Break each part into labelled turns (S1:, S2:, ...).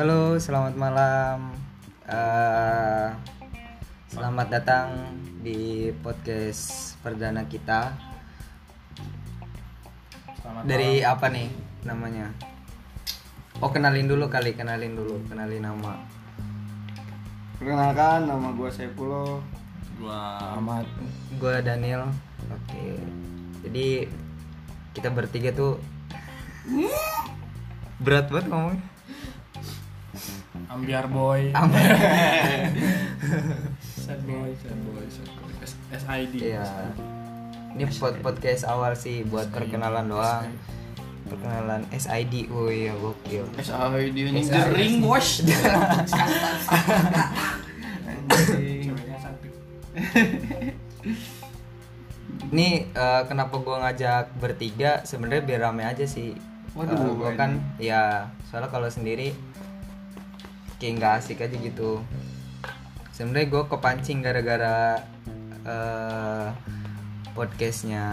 S1: Halo, selamat malam. Eh, selamat datang di podcast perdana kita.
S2: Selamat
S1: Dari
S2: malam.
S1: apa nih namanya? Oh, kenalin dulu kali, kenalin dulu, kenalin nama.
S3: Perkenalkan nama gue Saifullah
S2: gua Ahmad.
S1: Gue Daniel. Oke. Jadi kita bertiga tuh berat banget ngomongnya.
S2: Ambiar boy.
S1: Am-
S2: sad boy, sad boy, sad boy. S- SID.
S1: Iya. Ini pod podcast awal sih buat perkenalan doang. Perkenalan SID, oh iya gokil.
S3: SAID ini bos
S2: Ceweknya cantik.
S1: Ini eh, kenapa gua ngajak bertiga sebenarnya biar rame aja sih.
S3: Waduh,
S1: Eh, gua kan ya soalnya kalau sendiri kayak nggak asik aja gitu. Sebenarnya gue kepancing gara-gara eh, podcastnya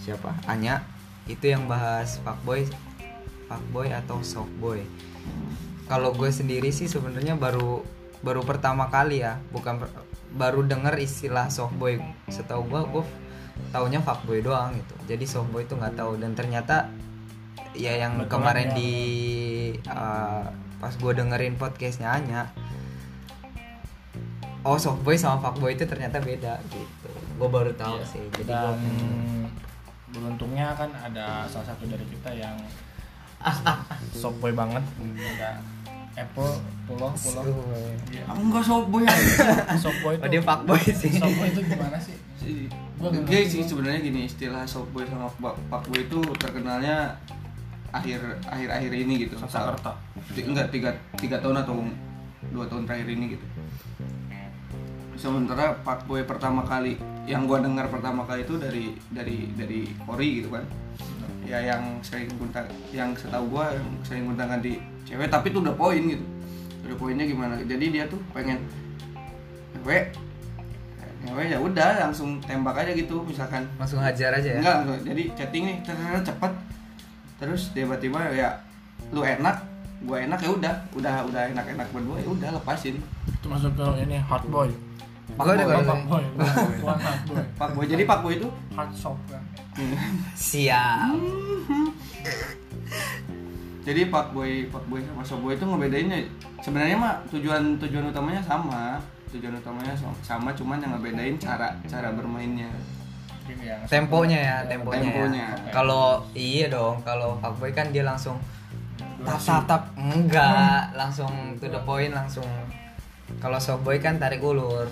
S1: siapa? Anya itu yang bahas fuckboy, fuckboy atau softboy. Kalau gue sendiri sih sebenarnya baru baru pertama kali ya, bukan baru denger istilah softboy. Setahu gue gue taunya fuckboy doang gitu. Jadi softboy itu nggak tahu dan ternyata ya yang
S2: Betulan
S1: kemarin
S2: ya.
S1: di uh, pas gue dengerin podcastnya Anya oh softboy sama fuckboy itu ternyata beda gitu gue baru tahu
S2: Iya.
S1: sih jadi
S2: Dan
S1: gua-
S2: beruntungnya kan ada salah satu dari kita yang softboy banget. Ada Apple, pulau. Iya.
S3: Aku nggak soboy
S2: Softboy itu.
S1: oh dia fuckboy sih
S2: Softboy itu gimana sih? Ngerti,
S3: sih sebenarnya gini istilah softboy sama fuckboy itu terkenalnya akhir akhir akhir ini gitu.
S2: Sasakerta.
S3: Enggak tiga tiga tahun atau dua tahun terakhir ini gitu. Sementara fuckboy pertama kali yang gua dengar pertama kali itu dari dari dari Kori gitu kan. Ya yang sering gunta yang setahu gua yang sering guntangan di cewek tapi itu udah poin gitu. Udah poinnya gimana? Jadi dia tuh pengen cewek cewek ya udah langsung tembak aja gitu misalkan.
S1: Langsung hajar aja ya?
S3: Enggak jadi chatting nih cepet terus tiba-tiba ya lu enak gua enak ya udah udah udah enak-enak berdua ya udah lepasin
S2: Itu masuk ke ini hard boy. Hard boy. Hard boy.
S3: Pak boy jadi pak boy itu
S2: Hard soft kan.
S1: siap
S3: jadi pak boy pak boy sama soft boy itu ngebedainnya sebenarnya mah tujuan tujuan utamanya sama tujuan utamanya sama, sama cuman yang ngebedain cara cara bermainnya
S2: Ini yang
S1: temponya ya temponya,
S3: Temponya.
S1: ya. kalau iya dong kalau fuckboy kan dia langsung tap tap tap enggak langsung to the point langsung. Kalau softboy kan tarik ulur.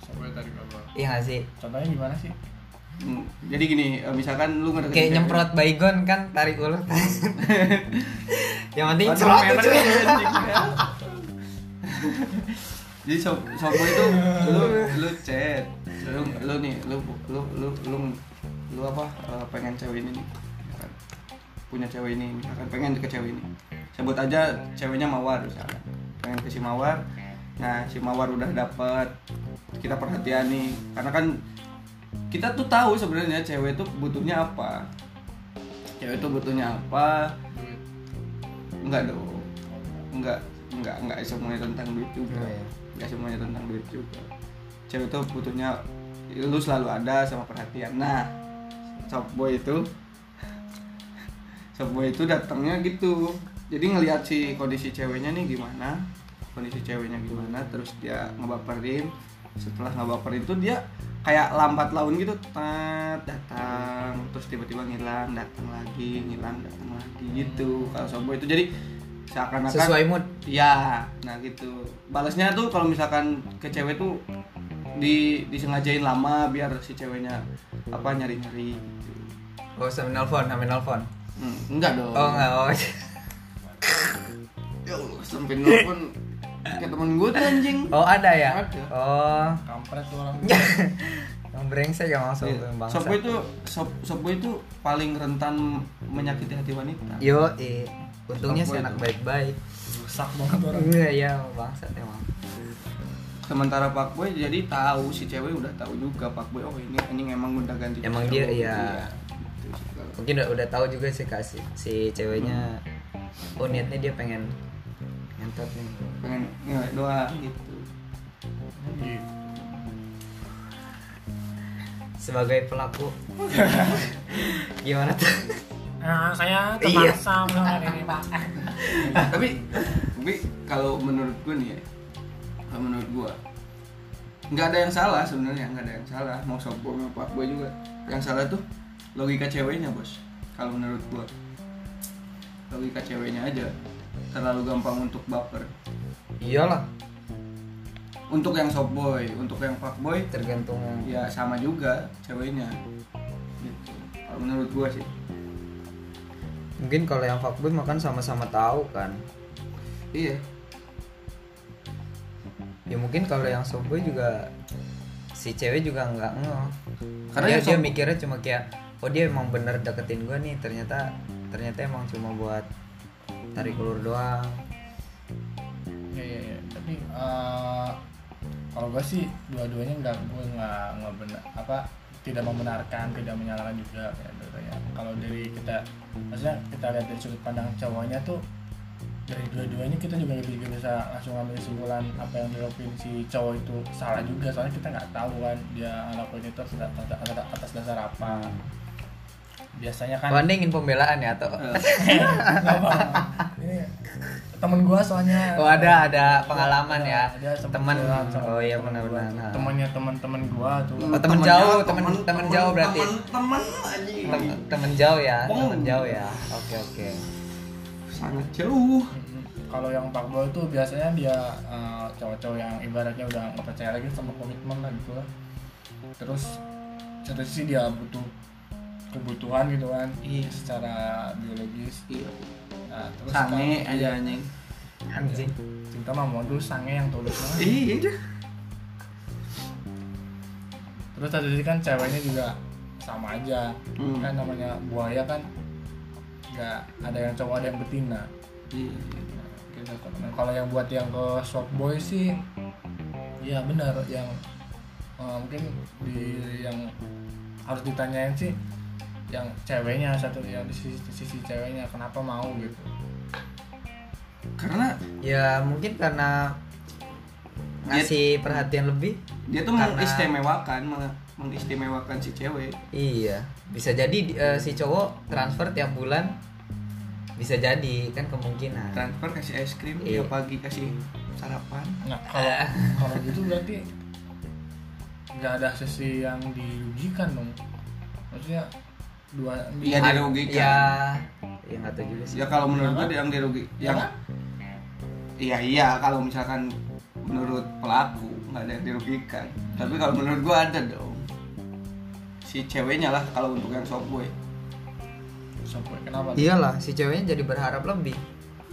S2: Softboy tadi gua.
S1: iya gak sih?
S2: Contohnya gimana sih?
S3: Hmm, jadi gini eh, misalkan lu ngedeketin
S1: kayak
S3: cewek-
S1: nyemprot baygon kan tarik ulur. Yang penting cerot
S3: merah jadi sobo itu lu lu chat lu lu nih lu lu lu lu lu apa eh, pengen cewek ini nih misalkan. punya cewek ini misalkan pengen ke cewek ini sebut aja ceweknya mawar misalkan pengen ke si mawar nah si mawar udah dapet kita perhatian nih karena kan kita tuh tahu sebenarnya cewek tuh butuhnya apa cewek tuh butuhnya apa. Enggak dong. Enggak, enggak, enggak semuanya tentang duit juga.
S1: Oh,
S3: Enggak semuanya tentang duit juga. Cewek tuh butuhnya lu selalu ada sama perhatian. Nah, softboy itu softboy itu datangnya gitu. Jadi ngelihat si kondisi ceweknya nih gimana, kondisi ceweknya gimana, terus dia ngebaperin. Setelah ngebaperin itu dia kayak lambat laun gitu, tat datang, terus tiba-tiba ngilang, datang lagi, ngilang, datang lagi gitu. Kalau softboy itu jadi seakan-akan
S1: sesuai mood
S3: Iya, nah gitu. Balasnya tuh kalau misalkan ke cewek tuh di disengajain lama biar si ceweknya apa nyari-nyari gitu.
S1: oh sambil nelfon sambil nelfon
S3: Hmm, enggak dong.
S1: oh enggak oh
S3: Ya Allah, sampai nelfon kayak temen gue tuh anjing.
S1: oh ada ya
S3: Ada.
S1: oh
S2: Kampret tuh orang.
S1: yang brengsek yang langsung
S3: Iya.
S1: bangsa
S3: Softboy itu sop- softboy itu paling rentan menyakiti hati wanita.
S1: yo eh untungnya sih anak baik-baik.
S2: Rusak banget orang.
S1: enggak ya bangsat emang.
S3: Sementara Pak Boy jadi tahu si cewek udah tahu juga Pak Boy oh ini ini emang udah ganti
S1: Emang dia, iya.
S3: Gitu
S1: mungkin udah, udah tahu juga sih kasih si ceweknya. Oh niatnya dia pengen ngentot nih.
S3: Pengen doang gitu
S2: Gitu.
S1: sebagai pelaku. Gimana tuh
S2: Nah, saya
S1: Iya.
S2: terpaksa melakukan ini pak.
S3: tapi tapi kalau menurut gue nih ya kalau menurut gue nggak ada yang salah sebenarnya nggak ada yang salah. Mau sopo mau pak boy juga. Yang salah tuh logika ceweknya bos. Kalau menurut gue logika ceweknya aja terlalu gampang untuk baper.
S1: Iyalah.
S3: Untuk yang soft boy untuk yang fuck boy
S1: tergantung
S3: ya sama juga ceweknya. Gitu. Kalau menurut gue sih
S1: mungkin kalau yang fuckboy makan sama-sama tahu kan?
S3: Iya.
S1: Ya mungkin kalau yang softboy juga si cewek juga nggak ngeh
S3: Karena
S1: dia, dia mikirnya cuma kayak oh dia emang bener deketin gue nih ternyata ternyata emang cuma buat tarik ulur doang.
S2: Iya iya iya. Tapi eh, kalau gue sih dua-duanya nggak gue nggak nggak benar apa tidak membenarkan tidak menyalahkan juga kayak gitu ya. Kalau dari kita maksudnya kita lihat dari sudut pandang cowoknya tuh dari dua-duanya kita juga nggak bisa- langsung ngambil kesimpulan apa yang dilakuin si cowok itu salah juga soalnya kita nggak tahu kan dia ngelakuin itu atas, atas, atas dasar apa biasanya kan
S1: Oh, anda ingin pembelaan ya atau
S2: Nggak. Temen gua soalnya.
S1: Oh ada ada pengalaman ya?
S2: Dia sempet
S1: teman oh iya benar-benar.
S2: Temennya temen-temen gua tuh.
S1: Oh, temen jauh, temen- temen jauh berarti.
S3: temen anjing.
S1: Tem- temen jauh ya
S3: Oh.
S1: temen jauh ya. Oke oke.
S3: Sangat jauh.
S2: Mm-mm. kalau yang Pak Boy tuh biasanya dia eh, cowok-cowok yang ibaratnya udah nggak percaya lagi sama komitmen lah gitu lah. Terus satu sisi dia butuh kebutuhan gitu kan
S3: Iya.
S2: secara biologis.
S3: Iya
S2: nah, terus
S3: sange
S2: kan-
S3: aja anjing.
S1: Anjing.
S2: Cinta mah modus sange yang tulus banget.
S3: Iya
S2: terus sisi kan ceweknya juga sama aja.
S3: Hmm.
S2: kan namanya buaya kan nggak ada yang cowok ada yang betina.
S3: Iya
S2: gitu Nah, kalau yang buat yang ke shop boy sih ya benar yang eh, mungkin di yang harus ditanyain sih yang ceweknya satu yang di sisi, di sisi ceweknya kenapa mau gitu?
S3: Karena
S1: ya mungkin karena ngasih perhatian lebih.
S3: dia tuh
S1: Karena-
S3: mengistimewakan meng- mengistimewakan si cewek.
S1: Iya bisa jadi eh, si cowok transfer tiap bulan. Bisa jadi kan kemungkinan.
S3: Transfer kasih es krim
S1: Iya.
S3: tiap pagi kasih sarapan.
S2: Nah kalau kalau gitu berarti nggak ada sisi yang dirugikan dong. Maksudnya dua
S3: Iya,
S2: ada-
S3: dirugikan.
S1: ya ya nggak tahu juga sih.
S3: Ya kalau menurut gue yang dirugi
S2: Ya
S3: yang iya iya kalau misalkan menurut pelaku nggak ada yang dirugikan. Tapi kalau menurut gue ada dong. Si ceweknya lah kalau untuk yang soft boy
S2: Shop boy, kenapa?
S1: Iyalah si ceweknya jadi berharap lebih.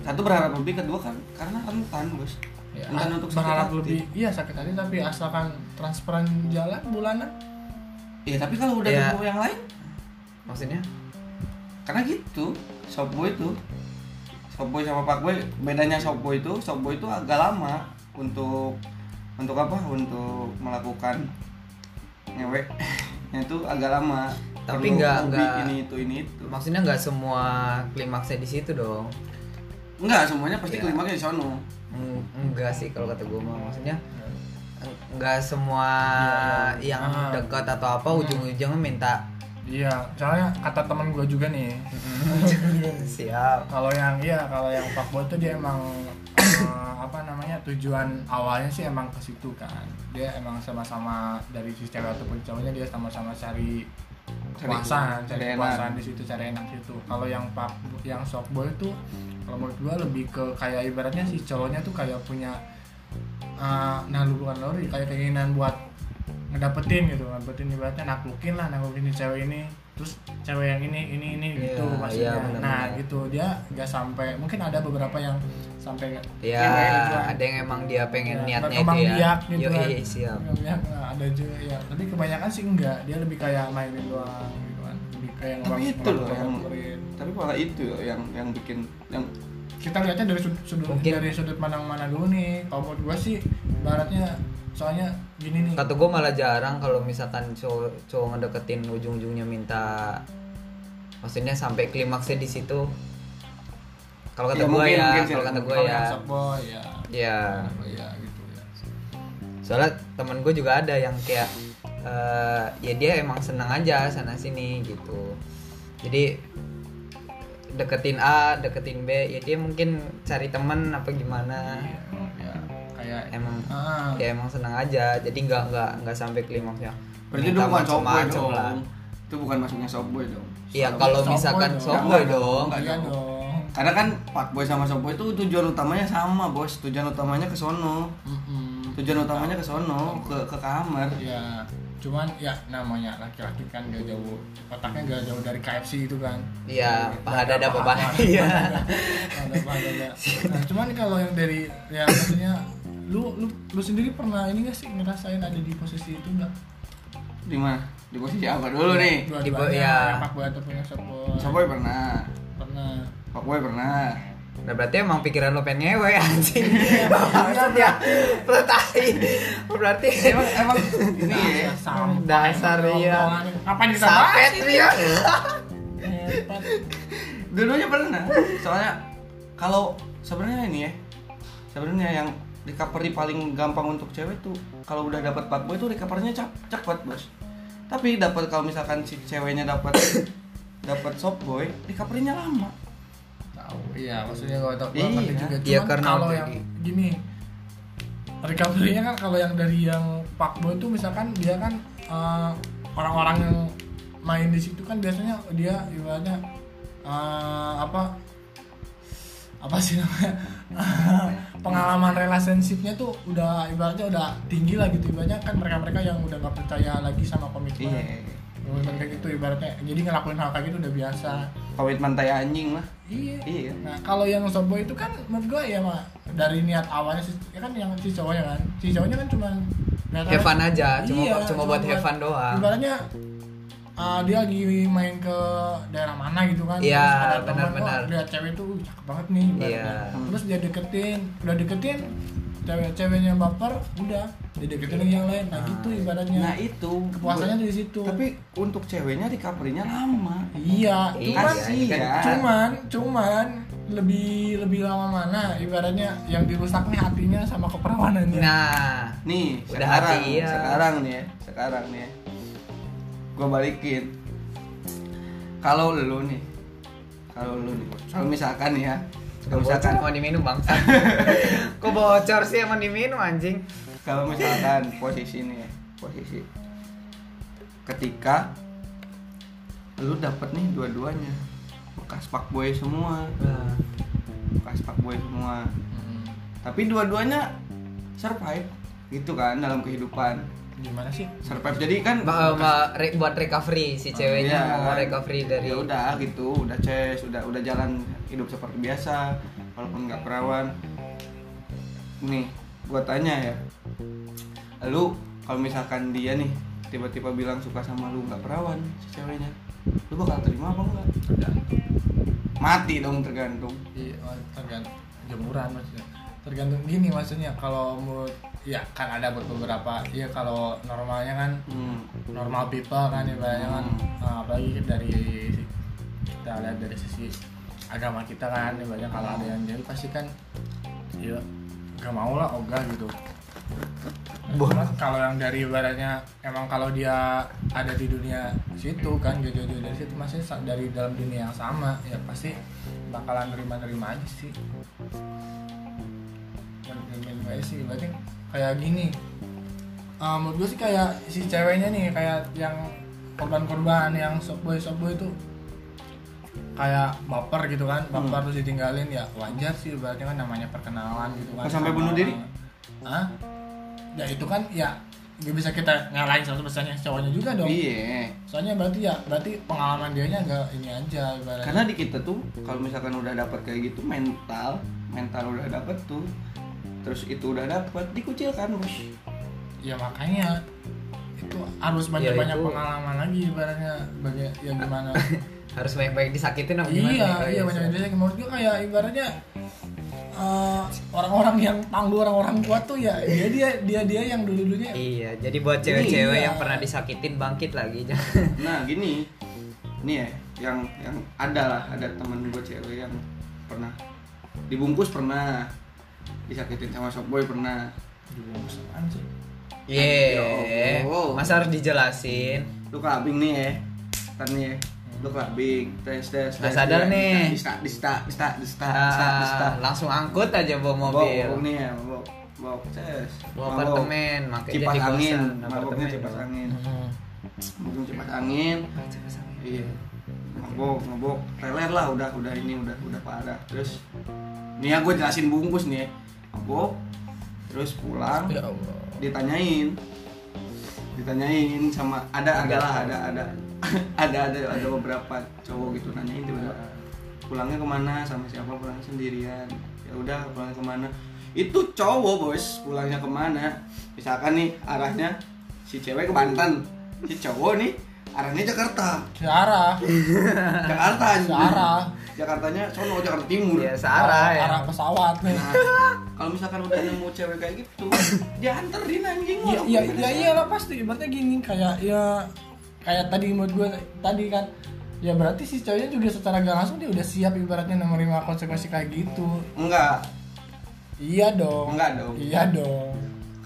S3: Satu berharap lebih kedua kan karena rentan bos
S2: ya,
S3: rentan untuk
S2: berharap
S3: hati.
S2: lebih iya sakit hati tapi asalkan transparan jalan bulanan.
S3: Iya tapi kalau udah ketemu yang lain
S1: maksudnya
S3: karena gitu soft boy itu soft boy sama pak boy bedanya soft boy itu soft boy itu agak lama untuk untuk apa? Untuk melakukan ngewek itu agak lama.
S1: Tapi nggak- nggak-
S3: ini itu ini itu.
S1: maksudnya nggak semua klimaksnya di situ dong?
S3: Enggak semuanya pasti
S1: Iya.
S3: klimaksnya di sono.
S1: Eng- enggak sih kalau kata gue mah maksudnya eng- enggak semua
S2: Iya, iya.
S1: yang
S2: Ah.
S1: dekat atau apa ujung-ujungnya minta
S2: iya soalnya kata teman gue juga nih.
S1: Siap.
S2: Kalau yang iya kalau yang pak boy tuh dia emang eh, apa namanya tujuan awalnya sih emang ke situ kan. Dia emang sama-sama dari si cewek ataupun cowoknya dia sama-sama cari
S3: Cari-
S2: kepuasan cari kepuasan di situ cari enak situ. Kalau yang pak yang soft boy tuh kalau menurut gua lebih ke kayak ibaratnya si cowoknya tuh kayak punya uh, nah bukan lori kayak keinginan buat ngedapetin gitu ngedapetin ibaratnya naklukin lah naklukin si cewek ini. Terus cewek yang ini ini ini gitu
S1: Iya,
S2: maksudnya.
S1: iya, benar-benar.
S2: nah gitu. Dia nggak sampai mungkin ada beberapa yang sampai
S1: ya ada yang emang dia pengen
S2: Ya,
S1: niatnya itu ya.
S2: biak gitu
S1: Yoi,
S2: kan.
S1: siap.
S2: Berkembang biak, nah, ada juga ya tapi kebanyakan sih enggak dia lebih kayak mainin doang gitu kan. Lebih kayak
S3: tapi itu loh yang tapi malah itu yang yang bikin yang
S2: kita lihatnya dari sudut, sudut
S1: Mungkin-
S2: dari sudut pandang mana dulu nih. Kalau menurut gua sih baratnya soalnya gini nih.
S1: Kata gue malah jarang kalau misalkan cowok cowok ngedeketin ujung-ujungnya minta maksudnya sampai klimaksnya di situ. Kalau kata
S3: Ya,
S1: gue ya kalau kata gue ya.
S2: Ya.
S1: Ya
S2: oh, ya gitu ya.
S1: Soalnya temen gue juga ada yang kayak eh, ya dia emang senang aja sana sini gitu. Jadi deketin A deketin B ya dia mungkin cari temen apa gimana.
S2: Iya, ya kayak
S1: emang
S2: ah,
S1: ya emang senang aja. Jadi nggak nggak nggak sampai klimaksnya.
S3: Berarti itu bukan softboy
S1: macem-macem
S3: dong.
S1: lah.
S3: itu bukan masuknya softboy dong.
S1: Iya kalau misalkan
S2: dong.
S1: softboy
S3: Enggak
S1: dong.
S3: Enggak
S2: iya
S3: dong.
S2: dong.
S3: Karena kan fuckboy sama softboy itu tujuan utamanya sama bos. Tujuan utamanya ke sono.
S2: Mm-mm.
S3: tujuan utamanya ke sono ke ke kamar.
S2: Ya cuman ya namanya laki-laki kan gak jauh. Otaknya gak jauh dari KFC itu kan.
S1: Iya, paha
S2: Ada
S1: dada
S2: paha-
S1: paha. Iya.
S2: paha nah cuman kalau yang dari ya maksudnya lu lu lu sendiri pernah ini gak sih ngerasain ada di posisi itu enggak
S3: di mana? Di posisi apa dulu nih?
S1: Di bo-
S2: dua-duanya
S1: ya.
S2: pak boy ataupun yang softboy
S3: softboy pernah.
S2: Pernah.
S3: Fuckboy pernah.
S1: Nah berarti emang pikiran lo pengen ngewe anjing. Maksud ya. Lo tai. Berarti
S3: emang emang ini ya.
S1: Dasar, iya.
S2: omongan. ngapain kita bahas ini?
S1: dia
S2: Hebat.
S3: dua-duanya pernah. Soalnya kalau sebenarnya ini ya. Sebenarnya yang recovery paling gampang untuk cewek tuh kalau udah dapat fuckboy tuh recovernya cepat bos. Tapi dapat kalau misalkan si ceweknya dapat dapat softboy recovery-nya lama.
S2: Tahu iya maksudnya gua tahu
S3: Iya.
S2: ngerti juga.
S1: Iya, karena
S2: kalau yang gini recovery-nya kan kalau yang dari yang fuckboy itu misalkan dia kan eh, orang-orang yang main di situ kan biasanya dia ibaratnya eh, apa apa sih namanya pengalaman relationship-nya tuh udah ibaratnya udah tinggi lah gitu. Ibaratnya kan mereka-mereka yang udah nggak percaya lagi sama komitmen.
S3: Iya.
S2: Komitmen kayak gitu ibaratnya. Jadi ngelakuin hal kayak gitu udah biasa.
S3: Komitmen tai anjing lah.
S2: Iya.
S3: Iya.
S2: Nah kalau yang softboy itu kan menurut gue ya mah dari niat awalnya sih ya kan yang si cowoknya kan. Si cowoknya kan cuma
S1: fun aja Cuma,
S2: Iya,
S1: cuma buat have fun doang.
S2: Ibaratnya uh, dia lagi main ke daerah mana gitu kan.
S1: Iya, benar-benar.
S2: lihat cewek itu uh, cakep banget nih.
S1: Iya.
S2: terus dia deketin udah deketin cewek-ceweknya baper udah dia deketin lagi yang lain. Nah gitu ibaratnya.
S3: Nah itu
S2: kepuasannya tuh di situ.
S3: tapi untuk ceweknya recovery-nya lama.
S2: Iya
S1: Iya,
S2: cuman
S3: ini kan-
S2: cuman cuman lebih lebih lama mana ibaratnya yang dirusaknya hatinya sama keperawanannya.
S1: Nah.
S3: Nih
S1: Udah
S3: sekarang
S1: hati, iya.
S3: sekarang nih ya sekarang nih ya gue balikin. Kalau lu nih kalau lu nih kalau misalkan ya kalau misalkan
S1: Mau diminum bangsa Kok bocor sih emang diminum anjing.
S3: Kalau misalkan posisi nih ya posisi ketika lu dapet nih dua-duanya bekas fuckboy semua.
S1: Nah,
S3: bekas fuckboy semua. Tapi dua-duanya survive gitu kan dalam kehidupan
S2: gimana sih?
S3: Survive. Jadi kan
S1: Ba- ba- re- buat recovery si ceweknya
S3: Iya,
S1: mau
S3: kan.
S1: recovery dari
S3: ya udah gitu. Udah ces udah udah jalan hidup seperti biasa walaupun nggak perawan. Nih gua tanya ya. Lu kalau misalkan dia nih tiba-tiba bilang suka sama lu nggak perawan si ceweknya lu bakal terima apa enggak
S2: tergantung
S3: mati dong tergantung.
S2: Iya oh, tergantung. Jemuran maksudnya tergantung gini maksudnya kalau menurut ya kan ada beberapa ya kalau normalnya kan
S3: hmm.
S2: normal people kan ibaratnya kan
S3: Hmm.
S2: uh, apalagi dari kita lihat dari sisi agama kita kan ibaratnya kalau ada yang jadi pasti kan ya gak mau lah ogah gitu
S1: Bon.
S2: Cuman kalau yang dari ibaratnya emang kalau dia ada di dunia situ kan jauh-jauh dari situ masih dari dalam dunia yang sama ya pasti bakalan nerima-nerima aja sih nerima aja sih berarti kayak gini. Uh, menurut gue sih kayak si ceweknya nih kayak yang korban-korban yang softboy softboy itu kayak baper gitu kan baper terus ditinggalin ya wajar sih berarti kan namanya perkenalan gitu kan.
S3: Sampai bunuh diri?
S2: Hah? ya itu kan ya gak bisa kita ngalahin 100% yang cowoknya juga dong.
S3: Iya.
S2: Soalnya berarti ya berarti pengalaman dia nya agak ini aja ibaratnya.
S3: Karena di kita tuh kalau misalkan udah dapat kayak gitu mental mental udah dapet tuh terus itu udah dapet dikucilkan bos
S2: ya makanya itu harus banyak-banyak
S1: itu-
S2: pengalaman lagi ibaratnya bagai ya gimana
S1: harus baik-baik disakitin apa gimana
S2: iya
S1: nih?
S2: iya
S1: Kayak
S2: banyak
S1: gitu.
S2: banyak menurut gue kayak ibaratnya eh, orang-orang yang tangguh orang-orang kuat tuh ya dia dia dia dia yang dulu dulunya
S1: Iya, jadi buat cewek-cewek
S2: Iya.
S1: yang pernah disakitin bangkit lagi.
S3: nah gini nih ya yang yang ada lah ada temen gue cewek yang pernah dibungkus pernah disakitin sama shopboy pernah.
S2: Sih?
S1: Ye,
S3: Oh.
S1: masa harus dijelasin?
S3: lu kelabing nih ya. Kan nih ya. Lu kelabing. Tes tes tes,
S1: sadar
S3: ya.
S1: nih.
S3: dista dista dista dista dista dista.
S1: Ah, langsung angkut aja bawa mobil.
S3: Bawa nih ya bawa bawa tes.
S1: Bawa apartemen, makanya
S3: kipas angin
S1: apartemen
S3: maboknya kipas angin.
S2: Hmm.
S3: mabok kipas angin. Iya. Mabok mabok. Teler lah udah udah ini udah udah parah. Terus nih ya gue jelasin bungkus nih ya. Mabok terus pulang
S2: ya Allah.
S3: ditanyain. Ditanyain sama ada adalah ada ada. Ada ada ada beberapa cowok gitu nanyain tiba-tiba pulangnya ke mana? Sama siapa? Pulangnya sendirian. Ya udah pulangnya ke mana? Itu cowok bos pulangnya ke mana? Misalkan nih arahnya si cewek ke Banten si cowok nih arahnya Jakarta.
S2: Searah.
S3: Jakarta anjing. Jakartanya sono Jakarta Timur.
S1: Iya, searah ya.
S2: arah pesawat nih.
S3: Nah, kalau misalkan udah nemu cewek kayak gitu dianterin anjing
S2: Iya iya iya
S3: sana.
S2: iyalah pasti. Ibaratnya gini kayak ya kayak tadi menurut gue tadi kan ya berarti si cowoknya juga secara gak langsung dia udah siap ibaratnya menerima konsekuensi kayak gitu.
S3: Enggak.
S2: Iya dong.
S3: Enggak dong.
S2: iya dong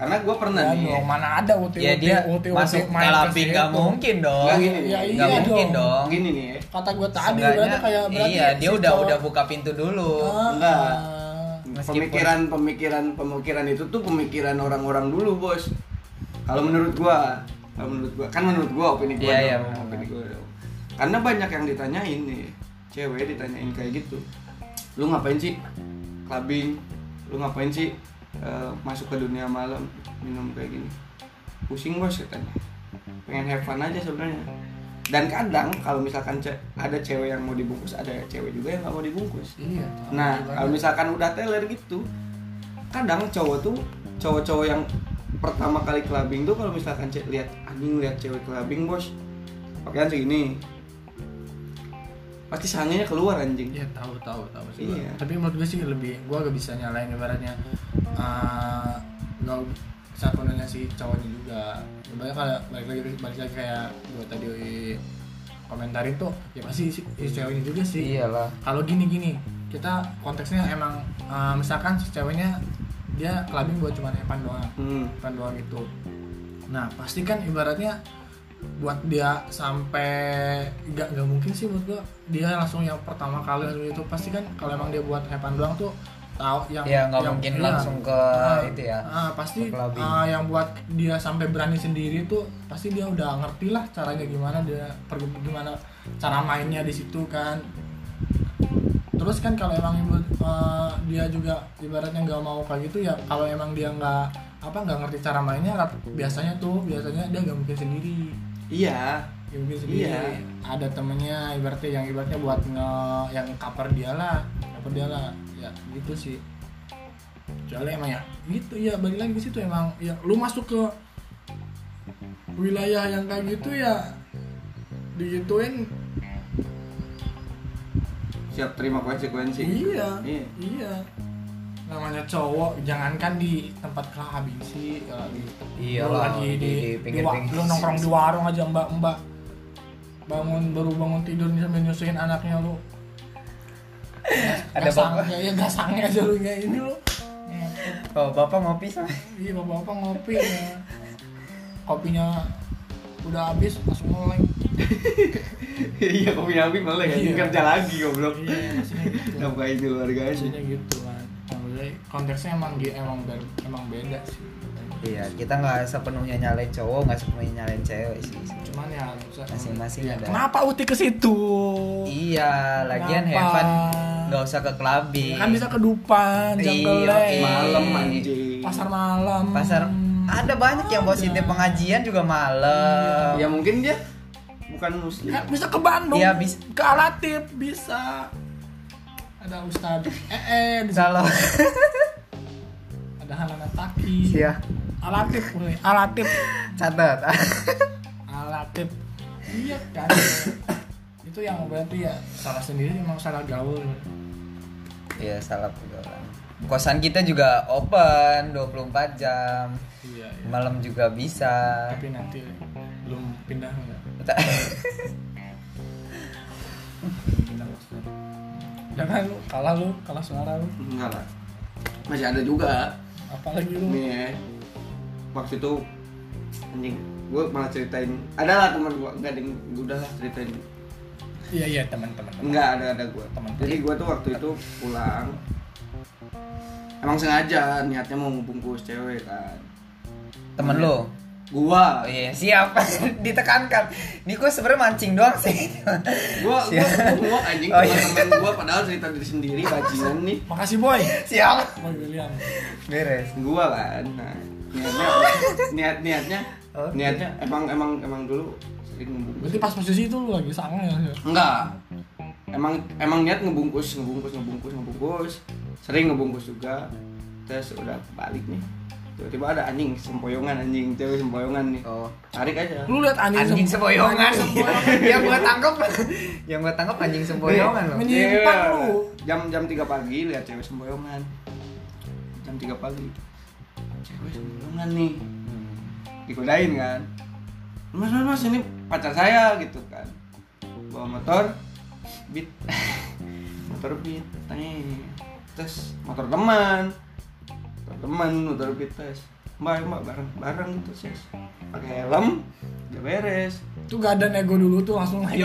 S3: karena gue pernah
S2: iya
S3: nih
S2: dong mana ada UT
S1: Ya dia
S2: UT
S1: masuk
S2: main
S1: ke
S2: ke
S1: laping
S2: situ.
S1: nggak mungkin dong.
S3: Nggak gini,
S2: ya iya
S1: mungkin
S2: dong.
S1: dong.
S3: gini nih ya
S2: kata gue tadi
S1: Seenggaknya,
S2: berarti kayak berarti
S1: iya dia udah udah buka pintu dulu.
S2: Ah,
S3: Enggak.
S1: Meskipun-
S3: pemikiran pemikiran pemikiran itu tuh pemikiran orang-orang dulu bos kalau menurut gua kalau menurut gua kan menurut gua opini gua
S1: Iya,
S3: dong,
S1: iya,
S3: opini gua dong. karena banyak yang ditanyain nih cewek ditanyain kayak gitu lu ngapain sih clubbing lu ngapain sih eh, masuk ke dunia malam minum kayak gini. Pusing bos katanya. Pengen have fun aja sebenarnya. Dan kadang kalau misalkan ce- ada cewek yang mau dibungkus ada cewek juga yang nggak mau dibungkus.
S2: Iya
S3: Nah, kalau misalkan udah teler gitu, kadang cowok tuh cowok-cowok yang pertama kali clubbing tuh kalau misalkan cek lihat anjing lihat cewek clubbing bos, pakaian segini, pasti sangenya keluar anjing.
S2: Iya tahu tahu tahu sih.
S3: Iya.
S2: Tapi menurut gue sih lebih gue gak bisa nyalain ibaratnya eh, nggak satunya si cowoknya juga. Ibaratnya kalau balik lagi balik lagi kayak gue tadi komentarin tuh ya pasti si, si ceweknya juga sih.
S1: Iyalah.
S2: Kalau gini gini kita konteksnya emang eh, misalkan si ceweknya dia clubbing buat cuma epan doang,
S3: Hmm.
S2: doang gitu. Nah pasti kan ibaratnya buat dia sampai nggak nggak mungkin sih buat gua. Dia langsung yang pertama kali langsung itu. Pasti kan kalau emang dia buat hepan doang tuh tahu yang
S1: Ya, nggak
S2: yang-
S1: mungkin
S2: iya.
S1: langsung ke
S2: Ah,
S1: itu ya,
S2: ah, pasti ah, yang buat dia sampai berani sendiri tuh pasti dia udah ngerti lah caranya gimana dia pergi gimana cara mainnya di situ kan. Terus kan kalau emang ibu eh, dia juga ibaratnya nggak mau kayak gitu ya kalau emang dia nggak apa nggak ngerti cara mainnya biasanya tuh biasanya dia nggak mungkin sendiri
S3: Iya.
S2: Ya, mungkin sendiri
S3: Iya.
S2: ada temennya ibaratnya yang ibaratnya buat nge yang cover dia lah cover dia lah ya gitu sih soalnya emang ya gitu ya balik lagi ke situ emang ya lu masuk ke wilayah yang kayak gitu ya digituin
S3: Siap terima konsekuensi.
S2: iya
S3: Iya.
S2: iya namanya cowok jangankan di tempat clubbing sih di
S1: Iya
S2: lu lagi
S1: di-
S2: di,
S1: di
S2: di,
S1: pinggir-pinggir.
S2: wa- lu nongkrong di warung aja mbak mbak bangun baru bangun tidur nih sambil nyusuin anaknya lu
S1: Ada
S2: gasang,
S1: bapak.
S2: ya, ya gasangnya aja lu kayak ini lu
S1: Oh, Bapak ngopi sama
S2: iya bapak bapak ngopi ya. kopinya udah habis langsung mulai
S3: Iya, kopi Nabi malah kan
S2: Iya.
S3: kerja lagi goblok.
S2: iya
S3: Nafkahin keluarga aja.
S2: gitu Maksudnya konteksnya emang gi- emang ber- emang beda sih
S1: Iya, kita nggak sepenuhnya nyalain cowok, nggak sepenuhnya nyalain cewek sih.
S2: cuman ya bisa-
S1: Masing-masing
S2: ya,
S1: ada.
S2: kenapa uti ke situ
S1: Iya, lagian
S2: Kenapa?
S1: Heaven nggak usah ke clubbing.
S2: kan bisa ke Dupan
S1: Iya,
S2: Jengkelek
S1: iya.
S3: Malam anjing.
S2: pasar malam
S1: Pasar ada banyak yang positif pengajian juga malam.
S3: Ya mungkin dia bukan muslim.
S2: Kan bisa ke Bandung
S1: Iya, bis-
S2: ke Alatif bisa ada Ustadz eh eh di
S1: Kalau
S2: ada Hanana Taki
S1: Iya,
S2: Alatif nih Alatif
S1: catat.
S2: Alatif iya kan itu yang berarti ya salah sendiri emang salah gaul
S1: Iya, salah pergaulan. Kosan kita juga open 24 jam.
S2: iya, iya.
S1: Malam juga bisa.
S2: tapi nanti belum pindah enggak jangan lu kalah lu kalah suara lu.
S3: Enggak lah. Masih ada juga.
S2: Apalagi lu?
S3: Nih ya. waktu itu anjing gue malah ceritain. Ada lah teman gue enggak ding. Udah lah ceritain.
S2: Iya iya teman-teman
S3: enggak ada ada gue
S2: Teman.
S3: jadi gue tuh waktu itu pulang. Emang sengaja niatnya mau ngebungkus cewek kan.
S1: Temen lo
S3: gua.
S1: Oh, iya siap. Ditekankan. Ini gue sebenarnya mancing doang sih.
S3: Gua gua
S1: Siap.
S3: gua anjing
S1: Oh, iya.
S3: teman-teman gua padahal cerita diri sendiri bajingan nih.
S2: Makasih boy.
S1: Siap.
S2: Boy William.
S1: Beres.
S3: Gua kan. Nah, niatnya niat niatnya?
S1: Oke.
S3: niatnya emang emang emang dulu sering ngebungkus.
S2: Berarti pas posisi itu lu lagi sange ya?
S3: Enggak. Emang emang niat ngebungkus ngebungkus ngebungkus ngebungkus. Sering ngebungkus juga. Terus udah balik nih tiba-tiba ada anjing sempoyongan anjing cewek sempoyongan nih.
S1: Oh.
S3: Tarik aja.
S2: Lu lihat anjing,
S1: anjing
S2: sem-
S1: sempoyongan. Yang gue tangkap yang gue tangkap anjing sempoyongan loh.
S2: Menyimpang
S3: Iya.
S2: lu.
S3: jam jam 3 pagi lihat cewek sempoyongan. Jam 3 pagi. Cewek sempoyongan nih. Digodain kan. Mas mas mas ini pacar saya gitu kan. Bawa motor beat motor beat nih terus motor teman teman motor beat tes mbak mbak bareng bareng gitu sih pakai helm udah beres.
S2: Tuh gak ada nego dulu tuh langsung
S3: Nggak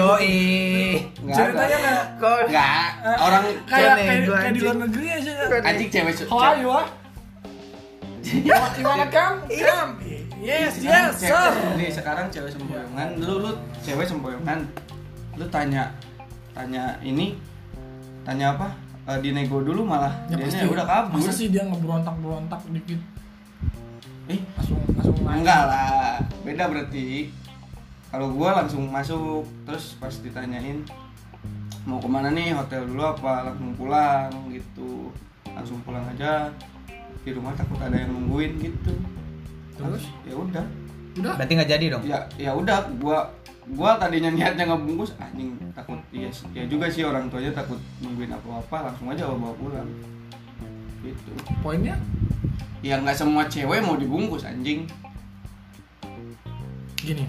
S2: ceritanya nggak?
S1: Kok?
S3: Enggak, orang
S2: kayak kayak, kayak di luar negeri aja
S3: anjing cewek
S2: how are you ah? You wanna come come yes yes sir.
S3: Nih sekarang cewek sempoyongan, lu lu cewek sempoyongan, lu tanya tanya ini, tanya apa? Eh, di nego dulu malah.
S2: Ya
S3: dia
S2: pasti.
S3: udah kabur.
S2: masa sih dia ngeberontak berontak dikit?
S3: Eh,
S2: langsung langsung naik.
S3: Enggak lah, beda berarti. Kalau gua langsung masuk, terus pas ditanyain mau ke mana nih? Hotel dulu apa? Langsung pulang gitu. Langsung pulang aja. Di rumah takut ada yang nungguin gitu.
S2: Terus?
S3: ya udah.
S2: Udah?
S1: Berarti nggak jadi dong?
S3: Ya ya udah. Gua gua tadinya niatnya ngebungkus anjing takut iya sih- ya juga sih orang tuanya takut nungguin apa apa langsung aja bawa pulang. Gitu.
S2: Poinnya?
S3: Ya nggak semua cewek mau dibungkus anjing.
S2: Gini.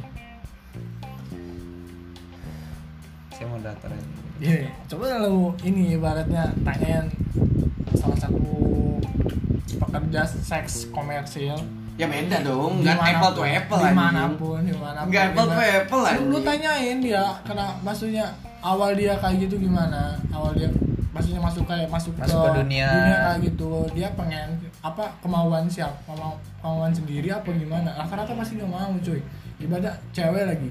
S1: Saya mau daftar aja.
S2: gini coba lu ini ibaratnya tanyain salah satu pekerja seks komersil
S3: ya beda dong nggak apple to apple anjing.
S2: di mana pun di mana pun
S3: nggak apple to apple
S2: lu, lu
S3: anjing.
S2: tanyain dia karena maksudnya awal dia kayak gitu gimana? Awal dia maksudnya masuk kayak masuk,
S1: Masuk ke dunia.
S2: kayak gitu dia pengen apa kemauan siapa? Kemau- kemauan sendiri apa gimana? Rata-rata pasti nggak mau cuy. Ibadah cewek lagi.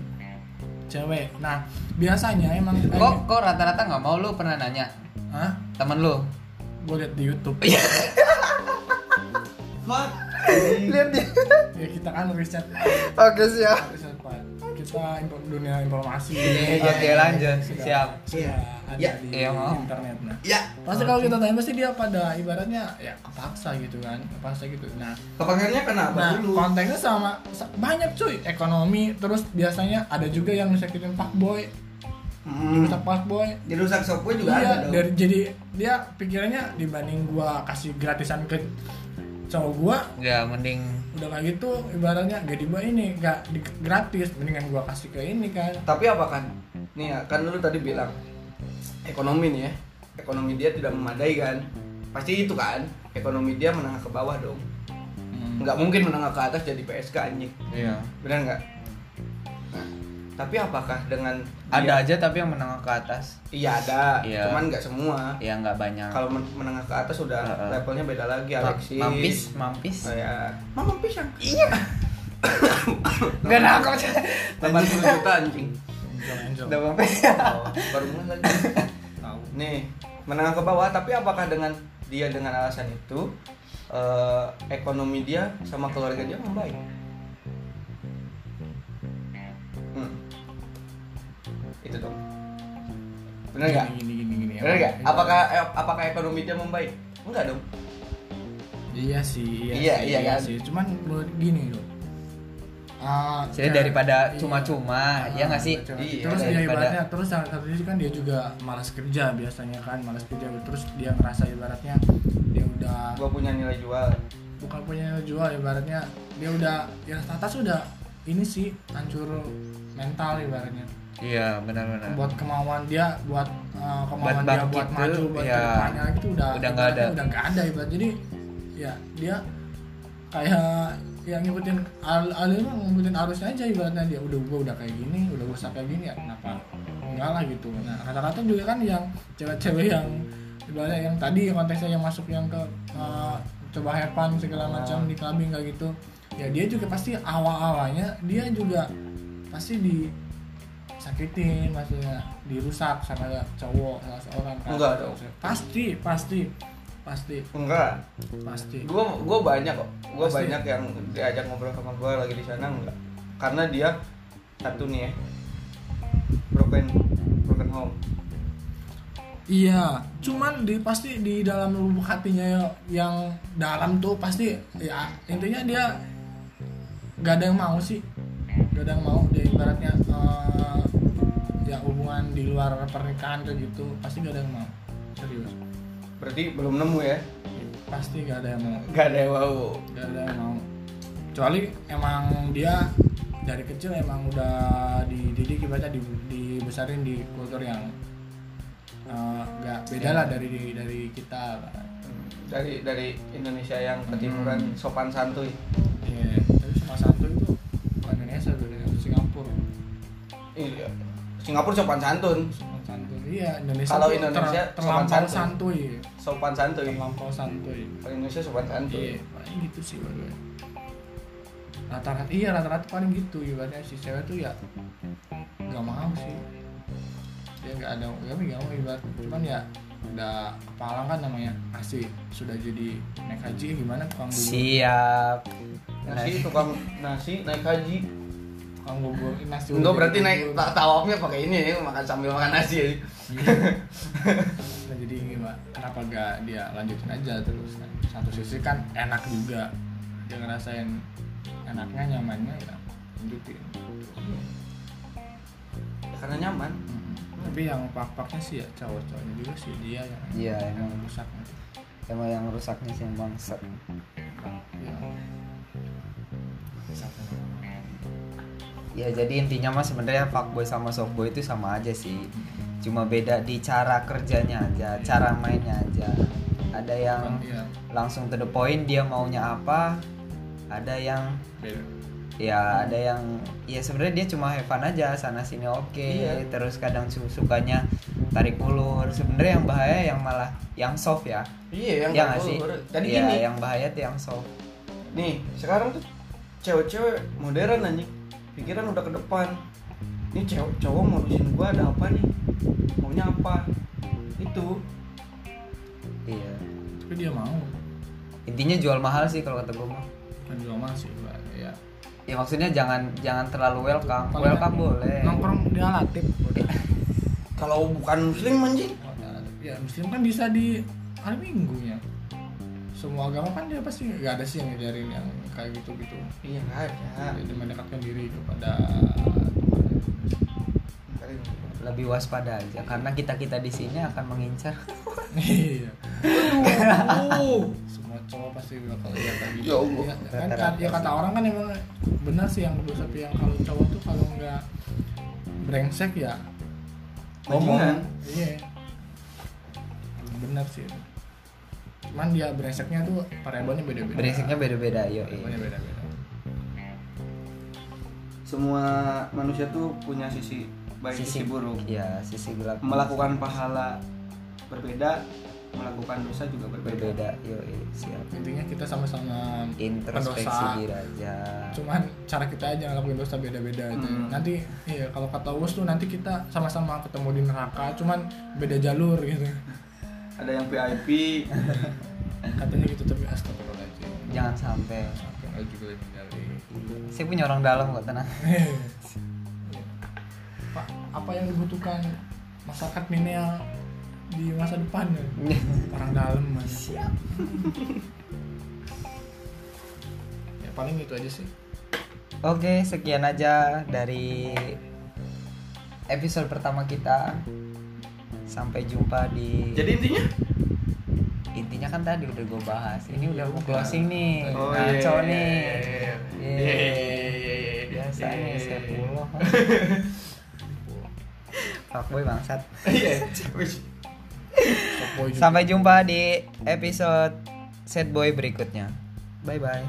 S2: Cewek. Nah biasanya emang
S1: kok kok rata-rata nggak mau? Lu pernah nanya?
S2: Hah?
S1: temen lu?
S2: Gue liat di YouTube.
S1: Iya.
S3: Fuck.
S1: Lihat dia.
S2: Ya kita kan riset.
S1: Oke siap.
S2: Riset kita info- dunia informasi.
S1: Iya, oke, lanjut.
S2: Sudah-
S1: Siap.
S2: sudah ada
S3: Ya,
S2: di
S1: iya, mau.
S2: internet. Nah
S3: ya
S2: pasti kalau kita tanya pasti dia pada ibaratnya ya kepaksa gitu kan. Kepaksa gitu. Nah
S3: kepakannya kenapa
S2: nah
S3: dulu?
S2: kontennya sama sa- banyak cuy. Ekonomi terus biasanya ada juga yang ngesakitin pak boy.
S3: Hmm.
S2: dirusak pak boy.
S3: Dirusak sopnya juga
S2: iya
S3: ada dong.
S2: dari jadi dia pikirannya dibanding gua kasih gratisan ke cowok gua
S1: ya mending
S2: udah kayak gitu ibaratnya. Gak dibawa ini gak di, gratis. Mendingan gua kasih ke ini kan.
S3: Tapi apa kan? Nih ya kan lu tadi bilang ekonomi nih ya ekonomi dia tidak memadai kan? Pasti itu kan? Ekonomi dia menengah ke bawah dong. Nggak mungkin menengah ke atas jadi PSK anjing.
S1: Iya.
S3: Benar nggak tapi apakah dengan
S1: ada
S3: dia-
S1: aja tapi yang menengah ke atas.
S3: Iya ada.
S1: Iya.
S3: cuman nggak semua.
S1: Ya nggak banyak.
S3: Kalau men- menengah ke atas udah
S1: Heeh.
S3: levelnya beda lagi
S1: Ma-
S3: Alexis.
S1: mampis mampis.
S3: Kayak mama pisang
S1: iya. Nggak nangkep
S3: 80 juta anjing.
S1: Udah mampis
S3: Oh, baru mulai lagi.
S2: Tahu.
S3: Nih menengah ke bawah tapi apakah dengan dia dengan alasan itu eh, ekonomi dia sama keluarga dia membaik itu dong. Benar nggak?
S2: Gini gini gini
S3: benar nggak? Apakah eh, apakah ekonomi dia membaik? Enggak dong.
S2: Iya sih
S3: Iya,
S2: iya, sih,
S3: iya kan?
S2: sih. Cuman menurut gini loh. Ah,
S1: Jadi
S2: ya,
S1: daripada
S2: iya.
S1: cuma-cuma, ya nggak sih?
S2: cuma-
S3: Iya,
S2: terus dia
S1: daripada-
S2: ibaratnya terus yang satu sisi kan dia juga malas kerja biasanya kan malas kerja. Terus dia ngerasa ibaratnya dia udah
S3: gua punya nilai jual.
S2: Bukan punya jual ibaratnya dia udah ya atas udah ini sih hancur mental ibaratnya
S1: iya benar-benar.
S2: Buat kemauan dia buat uh, kemauan
S1: Buat
S2: dia buat
S1: tuh,
S2: maju buat
S1: ya,
S2: ke depannya itu udah
S1: udah nggak ada.
S2: udah nggak ada ibarat. Jadi ya dia kayak yang ngikutin al alur mah ngikutin arusnya aja ibaratnya dia. Udah gua udah kayak gini udah gua kayak gini ya kenapa enggak lah gitu. Nah rata-rata juga kan yang cewek-cewek yang ibaratnya yang tadi konteksnya yang masuk yang ke uh, coba fun segala macam di clubbing kayak gitu. Ya dia juga pasti awal-awalnya dia juga pasti di sakitin maksudnya dirusak sama cowok salah seorang kan.
S3: Enggak dong.
S2: pasti pasti pasti.
S3: Enggak.
S2: Pasti.
S3: Gua gua banyak kok. Gua
S2: Pasti.
S3: banyak yang diajak ngobrol sama gua lagi di sana enggak. Karena dia satu nih ya. Broken broken home.
S2: Iya cuman di pasti di dalam lubuk hatinya yang dalam tuh pasti ya intinya dia gak ada yang mau sih. Gak ada yang mau dia ibaratnya eh, ya hubungan di luar pernikahan kayak gitu pasti gak ada yang mau. Serius.
S3: Berarti belum nemu ya?
S2: Pasti gak ada yang mau.
S3: Gak ada yang mau.
S2: Gak ada yang mau. Kecuali emang dia dari kecil emang udah dididik ibaratnya di, dibesarin di kultur yang eh, nggak beda lah dari dari kita.
S3: Dari dari Indonesia yang ketimuran
S2: Hmm.
S3: sopan santuy
S2: Iya, tapi sama satu itu bukan Indonesia dengan Singapura.
S3: Iya Singapura sopan santun.
S2: Sopan santuy iya Indonesia
S3: Kalau Indonesia
S2: ter-
S3: sopan
S2: santuy.
S3: Sopan santuy
S2: terlampau santuy.
S3: Kalau Indonesia sopan santuy
S2: iya paling gitu sih berdua rata-rata iya rata-rata paling gitu. Ibaratnya si cewek tuh ya nggak mau sih. Dia nggak ada ya nggak mau ibarat. Cuman ya udah kepalang kan namanya. Asih sudah jadi naik haji gimana tukang bubur
S1: siap.
S3: Nasi tukang nasi naik haji
S2: tukang bubur nasi
S3: enggak berarti naik
S2: bubur.
S3: ta- tawafnya pakai ini ya makan sambil makan nasi ya
S2: Nah, jadi gimana kenapa gak dia lanjutin aja terus? Kan satu sisi kan enak juga. Dia ngerasain enaknya nyamannya ya lanjutin.
S3: Ya, karena nyaman.
S2: Tapi yang pak-paknya sih ya cowok-cowoknya juga sih dia yang
S1: Iya,
S2: yang
S1: emang.
S2: rusak
S1: emang yang rusaknya sih yang bangsat
S2: ya
S1: jadi intinya mah sebenarnya fuckboy sama softboy itu sama aja sih. Cuma beda di cara kerjanya aja cara mainnya aja. Ada yang
S2: iya.
S1: langsung to the point dia maunya apa. Ada yang ya ada yang ya sebenarnya dia cuma have fun aja sana sini oke.
S3: Iya.
S1: terus kadang su- sukanya tarik ulur. Sebenarnya yang bahaya yang malah yang soft ya.
S3: Iya yang
S1: ya
S3: tarik
S1: sih?
S3: tadi
S1: ya,
S3: gini.
S1: yang bahaya tuh yang soft.
S3: Nih sekarang tuh cewek-cewek modern anjing pikiran udah ke depan. Ini cewek cowok ngurusin gua ada apa nih? Maunya apa? Itu.
S1: Iya.
S2: Tapi dia mau.
S1: Intinya jual mahal sih kalau kata gue mah.
S2: Kan juga masih Mbak. ya
S1: ya maksudnya jangan jangan terlalu welcome.
S2: Kalau
S1: welcome boleh.
S2: nongkrong di alatif
S3: kalau bukan muslim anjing.
S2: Oh, ya muslim kan bisa di hari minggunya semua agama kan dia pasti nggak ada sih yang ngajarin yang kayak gitu gitu
S3: iya nggak ada.
S2: Jadi mendekatkan diri kepada
S1: lebih waspada aja karena kita kita di sini akan mengincar.
S2: Iya. Semua cowok pasti bakal lihat kayak gitu.
S3: Ya Allah.
S2: Ya, kan, kan- ya kata orang kan emang benar sih yang dulu tapi yang kalau cowok tuh kalau nggak brengsek ya
S3: Bajingan.
S2: iya. Benar sih. Cuman dia brengseknya tuh variabelnya beda-beda.
S1: Brengseknya beda-beda yo
S2: variabelnya beda-beda.
S3: Semua manusia tuh punya sisi baik sisi, buruk.
S1: ya sisi gelap
S3: melakukan pahala berbeda melakukan dosa juga berbeda,
S1: berbeda yo siap.
S2: Intinya kita sama-sama
S1: introspeksi diri aja.
S2: Cuman cara kita aja ngelakuin dosa beda-beda aja.
S3: Hmm.
S2: nanti iya kalau kata Wus tuh nanti kita sama-sama ketemu di neraka cuman beda jalur gitu
S3: ada yang VIP
S2: katanya gitu tapi astagfirullahaladzim.
S1: Jangan sampai.
S2: Nggak juga lebih dari
S1: saya punya orang dalam kok tenang.
S2: Pak apa yang dibutuhkan masyarakat milenial di masa depan? Ya? orang dalam mas. Siap. Ya paling itu aja sih.
S1: Oke, sekian aja dari episode pertama kita. Sampai jumpa di
S3: jadi intinya
S1: intinya kan tadi udah gue bahas. Ini udah mau closing nih.
S3: Oh,
S1: Ngaco
S3: iya,
S1: nih.
S3: iya, iya,
S1: Iya.
S3: iya, iya, iya, iya.
S1: Biasa. nih
S3: Eh.
S1: sepuluh fuckboy bangsat
S3: Iya.
S1: Sampai jumpa di episode set boy berikutnya bye bye